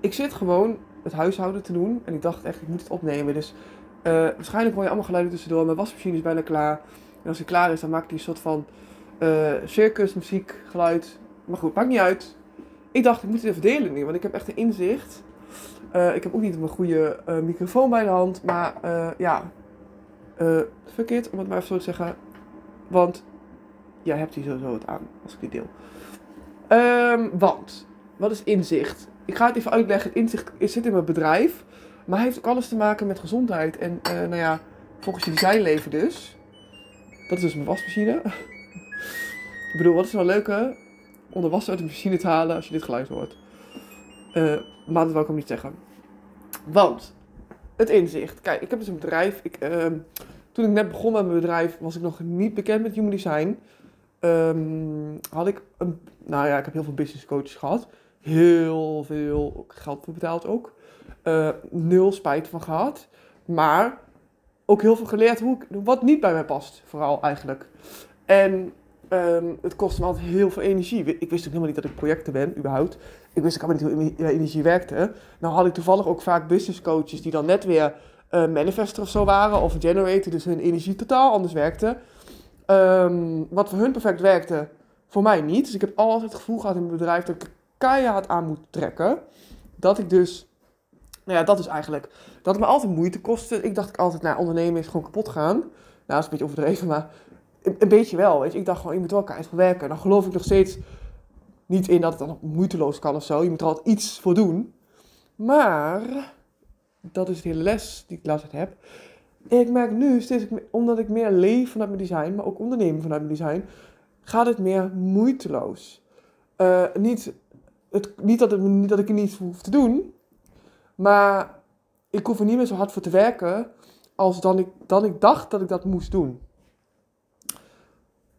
ik zit gewoon het huishouden te doen. En ik dacht echt, ik moet het opnemen. Dus eh, waarschijnlijk hoor je allemaal geluiden tussendoor. Mijn wasmachine is bijna klaar. En als die klaar is, dan maakt hij een soort van uh, circus, muziek, geluid. Maar goed, maakt niet uit. Ik dacht, ik moet het even delen nu, want ik heb echt een inzicht. Uh, ik heb ook niet een goede microfoon bij de hand, maar ja, verkeerd om het maar even zo te zeggen. Want jij hebt hier sowieso het aan als ik dit deel. Um, want, wat is inzicht? Ik ga het even uitleggen. Inzicht zit in mijn bedrijf, maar heeft ook alles te maken met gezondheid. En nou ja, volgens je designleven dus. Dat is dus mijn wasmachine. Ik bedoel, wat is nou leuker om de was uit de machine te halen als je dit geluid hoort. Uh, maar dat wil ik hem niet zeggen. Want, het inzicht. Kijk, ik heb dus een bedrijf. Ik, uh, toen ik net begon met mijn bedrijf, was ik nog niet bekend met Human Design. Um, had ik een, nou ja, ik heb heel veel business coaches gehad. Heel veel geld voor betaald ook. Uh, nul spijt van gehad. Maar ook heel veel geleerd hoe ik, wat niet bij mij past, vooral eigenlijk. En Um, het kost me altijd heel veel energie. Ik wist ook helemaal niet dat ik projecten ben, überhaupt. Ik wist ook helemaal niet hoe energie werkte. Nou had ik toevallig ook vaak business coaches die dan net weer uh, manifester of zo waren. Of generator, dus hun energie totaal anders werkte. Um, wat voor hun perfect werkte, voor mij niet. Dus ik heb altijd het gevoel gehad in mijn bedrijf dat ik keihard aan moet trekken. Dat ik dus, nou ja, dat is eigenlijk, dat het me altijd moeite kostte. Ik dacht altijd, nou, ondernemen is gewoon kapot gaan. Nou, dat is een beetje overdreven, maar een, beetje wel, weet je. Ik dacht gewoon, je moet wel keihard voor werken. Dan geloof ik nog steeds niet in dat het dan moeiteloos kan of zo. Je moet er altijd iets voor doen. Maar, dat is de hele les die ik laatst heb. Ik merk nu, steeds, omdat ik meer leef vanuit mijn design, maar ook ondernemen vanuit mijn design, gaat het meer moeiteloos. Uh, niet, het, niet, dat het, niet dat ik er niet hoef te doen, maar ik hoef er niet meer zo hard voor te werken als dan ik, dan ik dacht dat ik dat moest doen.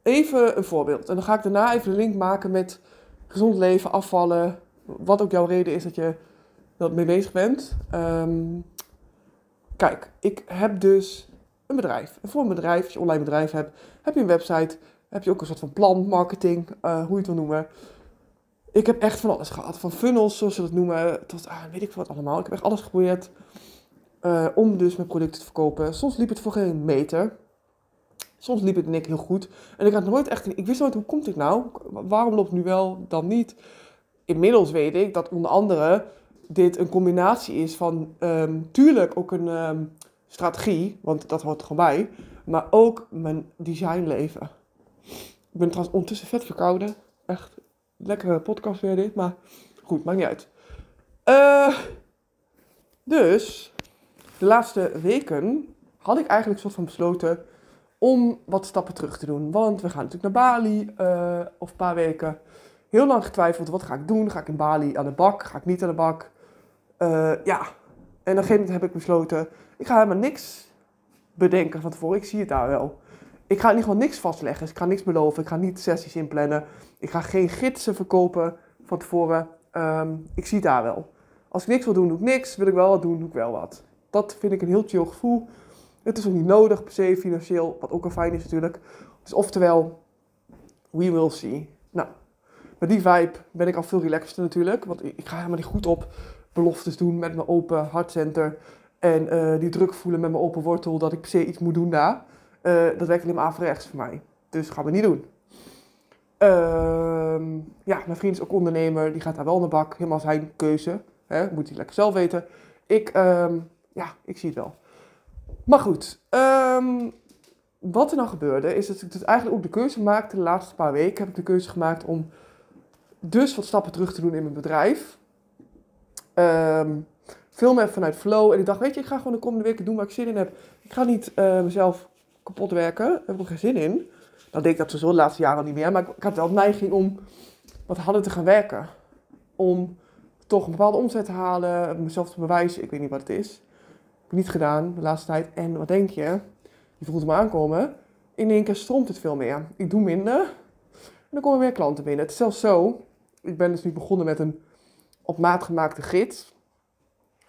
Even een voorbeeld. En dan ga ik daarna even de link maken met gezond leven, afvallen. Wat ook jouw reden is dat je dat mee bezig bent. Um, kijk, ik heb dus een bedrijf. En voor een bedrijf, als je een online bedrijf hebt, heb je een website. Heb je ook een soort van plan, marketing, uh, hoe je het wil noemen. Ik heb echt van alles gehad. Van funnels, zoals ze dat noemen, tot ah, weet ik wat allemaal. Ik heb echt alles geprobeerd uh, om dus mijn producten te verkopen. Soms liep het voor geen meter. Soms liep het Nick heel goed. En ik had nooit echt. Ik wist nooit hoe komt dit nou? Waarom loopt nu wel, dan niet? Inmiddels weet ik dat onder andere dit een combinatie is van. Um, tuurlijk ook een um, strategie, want dat hoort er gewoon bij. Maar ook mijn designleven. Ik ben trouwens ondertussen vet verkouden. Echt lekkere podcast weer dit. Maar goed, maakt niet uit. Uh, dus, de laatste weken had ik eigenlijk soort van besloten om wat stappen terug te doen. Want we gaan natuurlijk naar Bali uh, of een paar weken. Heel lang getwijfeld, wat ga ik doen? Ga ik in Bali aan de bak? Ga ik niet aan de bak? Uh, ja, en op een gegeven moment heb ik besloten, ik ga helemaal niks bedenken van tevoren. Ik zie het daar wel. Ik ga in ieder geval niks vastleggen. ik ga niks beloven. Ik ga niet sessies inplannen. Ik ga geen gidsen verkopen van tevoren. Um, ik zie daar wel. Als ik niks wil doen, doe ik niks. Wil ik wel wat doen, doe ik wel wat. Dat vind ik een heel chill gevoel. Het is ook niet nodig per se financieel, wat ook al fijn is natuurlijk. Dus oftewel, we will see. Nou, met die vibe ben ik al veel relaxter natuurlijk. Want ik ga helemaal niet goed op beloftes doen met mijn open hartcenter. En uh, die druk voelen met mijn open wortel dat ik per se iets moet doen daar. Uh, dat werkt alleen maar averechts voor mij. Dus gaan we niet doen. Uh, ja, mijn vriend is ook ondernemer. Die gaat daar wel naar bak. Helemaal zijn keuze. Hè? Moet hij lekker zelf weten. Ik, ehm, ja, ik zie het wel. Maar goed, ehm, wat er nou gebeurde, is dat ik dus eigenlijk ook de keuze maakte, de laatste paar weken heb ik de keuze gemaakt om dus wat stappen terug te doen in mijn bedrijf. Um, veel meer vanuit flow. En ik dacht, weet je, ik ga gewoon de komende weken doen waar ik zin in heb. Ik ga niet uh, mezelf kapot werken. Daar heb ik geen zin in. Dat deed ik dat zo de laatste jaren al niet meer. Maar ik, had wel neiging om wat harder te gaan werken. Om toch een bepaalde omzet te halen, mezelf te bewijzen. Ik weet niet wat het is niet gedaan de laatste tijd. En wat denk je? Je voelt hem aankomen. In één keer stroomt het veel meer. Ik doe minder. En dan komen weer klanten binnen. Het is zelfs zo. Ik ben dus nu begonnen met een op maat gemaakte gids.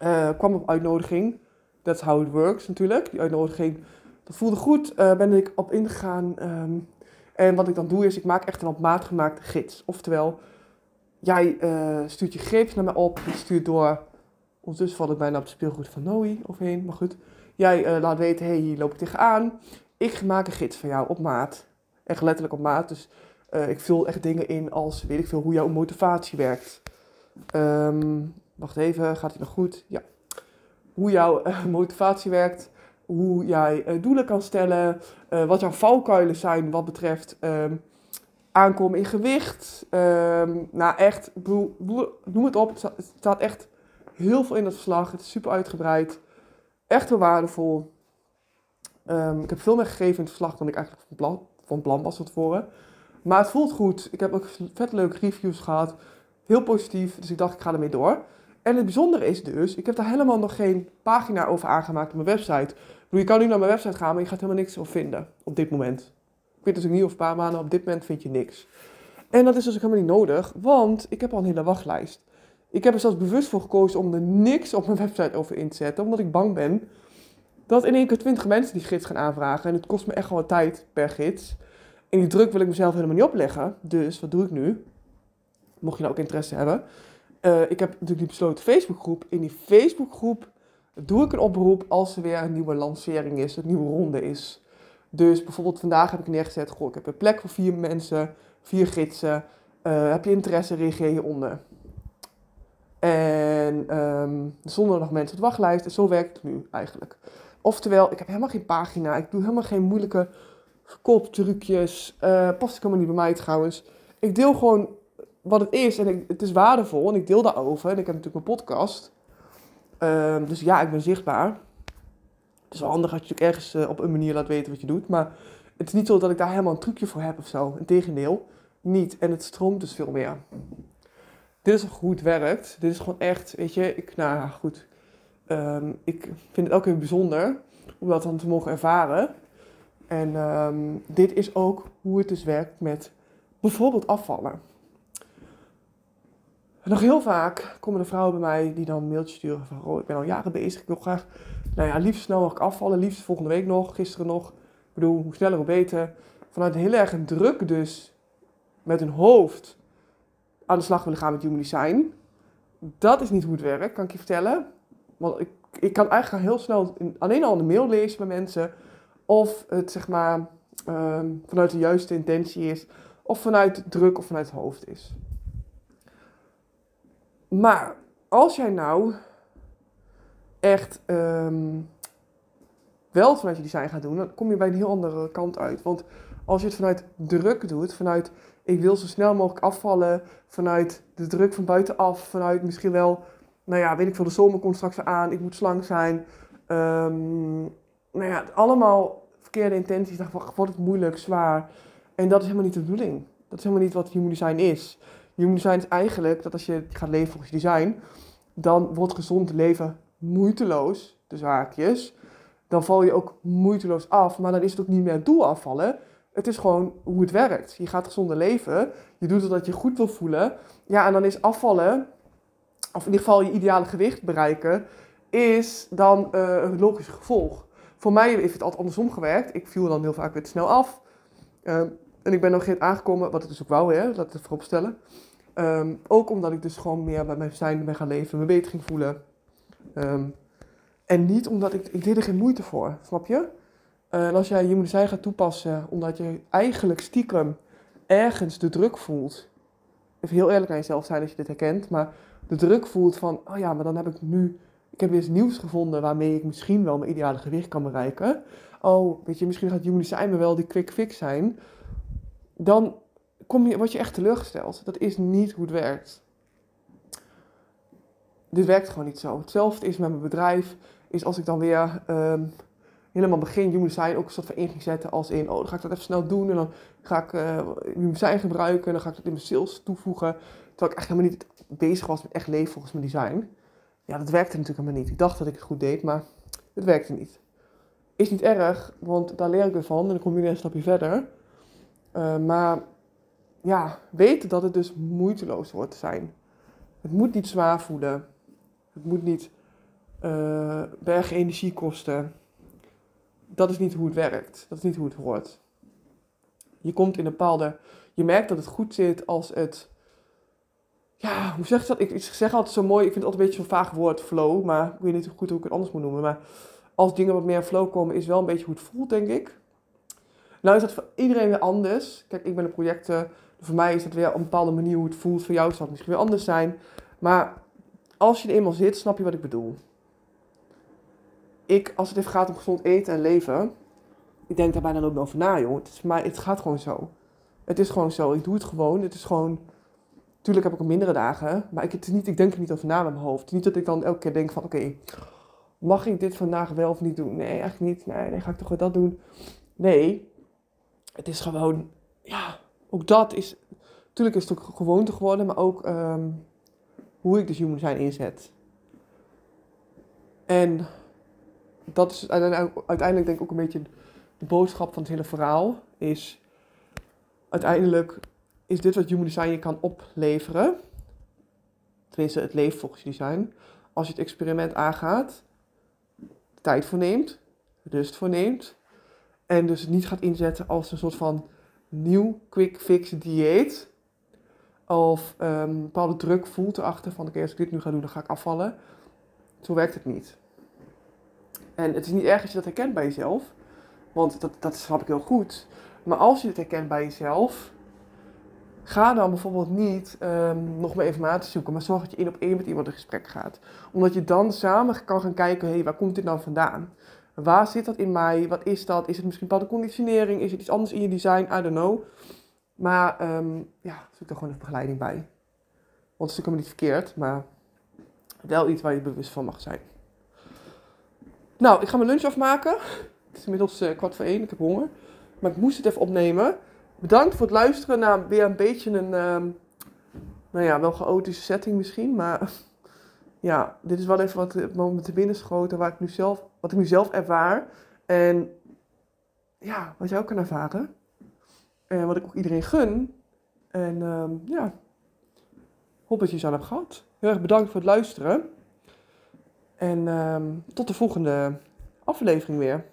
Uh, kwam op uitnodiging. That's how it works natuurlijk. Die uitnodiging, dat voelde goed. Uh, ben ik op ingegaan. Um, en wat ik dan doe is, ik maak echt een op maat gemaakte gids. Oftewel, jij uh, stuurt je gegevens naar mij op. Je stuurt door. Ondertussen val ik bijna op het speelgoed van Noe overheen. Maar goed. Jij uh, laat weten, hey, hier loop ik tegenaan. Ik maak een gids van jou op maat. Echt letterlijk op maat. Dus ik vul echt dingen in als, weet ik veel, hoe jouw motivatie werkt. Um, wacht even, gaat het nog goed? Ja. Hoe jouw motivatie werkt. Hoe jij doelen kan stellen. wat jouw valkuilen zijn wat betreft... Um, aankomen in gewicht. Um, nou, echt, noem het op. Het staat echt heel veel in het verslag. Het is super uitgebreid. Echt heel waardevol. Um, ik heb veel meer gegeven in het verslag dan ik eigenlijk van plan, van plan was van tevoren. Maar het voelt goed. Ik heb ook vet leuke reviews gehad. Heel positief. Dus ik dacht, ik ga ermee door. En het bijzondere is dus, ik heb daar helemaal nog geen pagina over aangemaakt op mijn website. Je kan nu naar mijn website gaan, maar je gaat helemaal niks over vinden op dit moment. Ik weet dus ook niet of een paar maanden, op dit moment vind je niks. En dat is dus ook helemaal niet nodig, want ik heb al een hele wachtlijst. Ik heb er zelfs bewust voor gekozen om er niks op mijn website over in te zetten, omdat ik bang ben dat in één keer 20 mensen die gids gaan aanvragen. En het kost me echt wel wat tijd per gids. En die druk wil ik mezelf helemaal niet opleggen. Dus wat doe ik nu? Mocht je nou ook interesse hebben. Uh, ik heb natuurlijk die besloten Facebookgroep. In die Facebookgroep doe ik een oproep als er weer een nieuwe lancering is, een nieuwe ronde is. Dus bijvoorbeeld vandaag heb ik neergezet, goh, ik heb een plek voor vier mensen, vier gidsen. Uh, heb je interesse, reageer hieronder. En um, zonder nog mensen op wachtlijst. En zo werkt het nu eigenlijk. Oftewel, ik heb helemaal geen pagina. Ik doe helemaal geen moeilijke verkooptrucjes. Uh, past ook helemaal niet bij mij trouwens. Ik deel gewoon wat het is. En ik, het is waardevol. En ik deel daarover. En ik heb natuurlijk mijn podcast. Uh, dus ja, ik ben zichtbaar. Het is wel handig als je ergens uh, op een manier laat weten wat je doet. Maar het is niet zo dat ik daar helemaal een trucje voor heb of zo. Integendeel, niet. En het stroomt dus veel meer. Dit is hoe het werkt. Dit is gewoon echt, weet je, ik, nou goed. Um, ik vind het elke keer bijzonder om dat dan te mogen ervaren. En um, dit is ook hoe het dus werkt met bijvoorbeeld afvallen. Nog heel vaak komen er vrouwen bij mij die dan een mailtje sturen van... Oh, ik ben al jaren bezig, ik wil graag nou ja, liefst snel mogelijk afvallen. Liefst volgende week nog, gisteren nog. Ik bedoel, hoe sneller hoe beter. Vanuit heel erg druk dus met hun hoofd aan de slag willen gaan met human design. Dat is niet hoe het werkt, kan ik je vertellen. Want ik, ik kan eigenlijk heel snel alleen al de mail lezen bij mensen. Of het zeg maar uh, vanuit de juiste intentie is. Of vanuit druk of vanuit het hoofd is. Maar als jij nou echt um, wel vanuit je design gaat doen, dan kom je bij een heel andere kant uit. Want als je het vanuit druk doet, vanuit ik wil zo snel mogelijk afvallen, vanuit de druk van buitenaf, vanuit misschien wel, nou ja, weet ik veel, de zomer komt straks aan, ik moet slank zijn. Um, nou ja, allemaal verkeerde intenties, dan wordt het moeilijk, zwaar. En dat is helemaal niet de bedoeling. Dat is helemaal niet wat human design is. Human design is eigenlijk dat als je gaat leven volgens je design, dan wordt gezond leven moeiteloos, de zaakjes, dan val je ook moeiteloos af. Maar dan is het ook niet meer het doel afvallen. Het is gewoon hoe het werkt. Je gaat gezonder leven. Je doet het dat je goed wil voelen. Ja, en dan is afvallen, of in ieder geval je ideale gewicht bereiken, is dan uh, een logisch gevolg. Voor mij heeft het altijd andersom gewerkt. Ik viel dan heel vaak weer te snel af. Uh, en ik ben nog geen aangekomen, wat ik dus ook wou, hè, laat het voorop stellen. Um, ook omdat ik dus gewoon meer bij mijn zijn ben gaan leven, me beter ging voelen. Um, en niet omdat ik, ik deed er geen moeite voor, snap je? Uh, en als jij je zijn gaat toepassen omdat je eigenlijk stiekem ergens de druk voelt. Even heel eerlijk aan jezelf zijn als je dit herkent. Maar de druk voelt van, oh ja, maar dan heb ik nu, ik heb iets nieuws gevonden waarmee ik misschien wel mijn ideale gewicht kan bereiken. Oh, weet je, misschien gaat Human Design me wel die quick fix zijn. Dan kom je, word je echt teleurgesteld. Dat is niet hoe het werkt dit werkt gewoon niet zo. Hetzelfde is met mijn bedrijf, is als ik dan weer um, helemaal begin human design ook een soort van in ging zetten als in, oh dan ga ik dat even snel doen en dan ga ik uh, human design gebruiken en dan ga ik dat in mijn sales toevoegen. Terwijl ik echt helemaal niet bezig was met echt leven volgens mijn design. Ja, dat werkte natuurlijk helemaal niet. Ik dacht dat ik het goed deed, maar het werkte niet. Is niet erg, want daar leer ik weer van en dan kom je weer een stapje verder. Uh, maar ja, weten dat het dus moeiteloos wordt zijn. Het moet niet zwaar voelen. Het moet niet bergen energie kosten. Dat is niet hoe het werkt. Dat is niet hoe het hoort. Je komt in een bepaalde. Je merkt dat het goed zit als het ja, hoe zeg je dat? Ik, ik zeg altijd zo mooi, ik vind het altijd een beetje zo'n vaag woord, flow. Maar ik weet niet goed hoe ik het anders moet noemen. Maar als dingen wat meer flow komen, is wel een beetje hoe het voelt, denk ik. Nou is dat voor iedereen weer anders. Kijk, ik ben een projecten. Voor mij is het weer op een bepaalde manier hoe het voelt. Voor jou zal het misschien weer anders zijn. Maar als je er eenmaal zit, snap je wat ik bedoel. Ik, als het even gaat om gezond eten en leven, ik denk daar bijna meer over na, joh. Het, is, maar het gaat gewoon zo. Het is gewoon zo. Ik doe het gewoon. Het is gewoon... Tuurlijk heb ik ook mindere dagen, maar ik, het is niet, ik denk er niet over na met mijn hoofd. Niet dat ik dan elke keer denk van, oké, mag ik dit vandaag wel of niet doen? Nee, eigenlijk niet. Nee, dan ga ik toch wel dat doen. Nee, het is gewoon, ja, ook dat is, natuurlijk is het ook gewoonte geworden, maar ook ehm, hoe ik dus human zijn inzet. En dat is uiteindelijk, denk ik ook een beetje de boodschap van het hele verhaal. Is uiteindelijk is dit wat human design je kan opleveren. Tenminste, het leeft volgens design. Als je het experiment aangaat, tijd voor neemt, rust voor neemt. En dus niet gaat inzetten als een soort van nieuw quick fix dieet. Of um, een bepaalde druk voelt erachter van oké, als ik dit nu ga doen, dan ga ik afvallen. Zo werkt het niet. En het is niet erg als je dat herkent bij jezelf. Want dat, dat snap ik heel goed. Maar als je het herkent bij jezelf, ga dan bijvoorbeeld niet um, nog meer informatie zoeken, maar zorg dat je één op één met iemand in gesprek gaat. Omdat je dan samen kan gaan kijken, hé, hey, waar komt dit nou vandaan? Waar zit dat in mij? Wat is dat? Is het misschien bepaalde conditionering? Is het iets anders in je design? I don't know. Maar um, ja, zoek er gewoon een begeleiding bij. Want het is natuurlijk niet verkeerd, maar wel iets waar je bewust van mag zijn. Nou, ik ga mijn lunch afmaken. Het is inmiddels uh, kwart voor één, ik heb honger. Maar ik moest het even opnemen. Bedankt voor het luisteren naar weer een beetje een, um, nou ja, wel chaotische setting misschien. Maar ja, dit is wel even wat me te binnen schoten waar ik nu zelf, wat ik nu zelf ervaar. En ja, wat jij ook kan ervaren. En wat ik ook iedereen gun. En um, ja, hoop dat je zo aan hebt gehad. Heel erg bedankt voor het luisteren. En um, tot de volgende aflevering weer.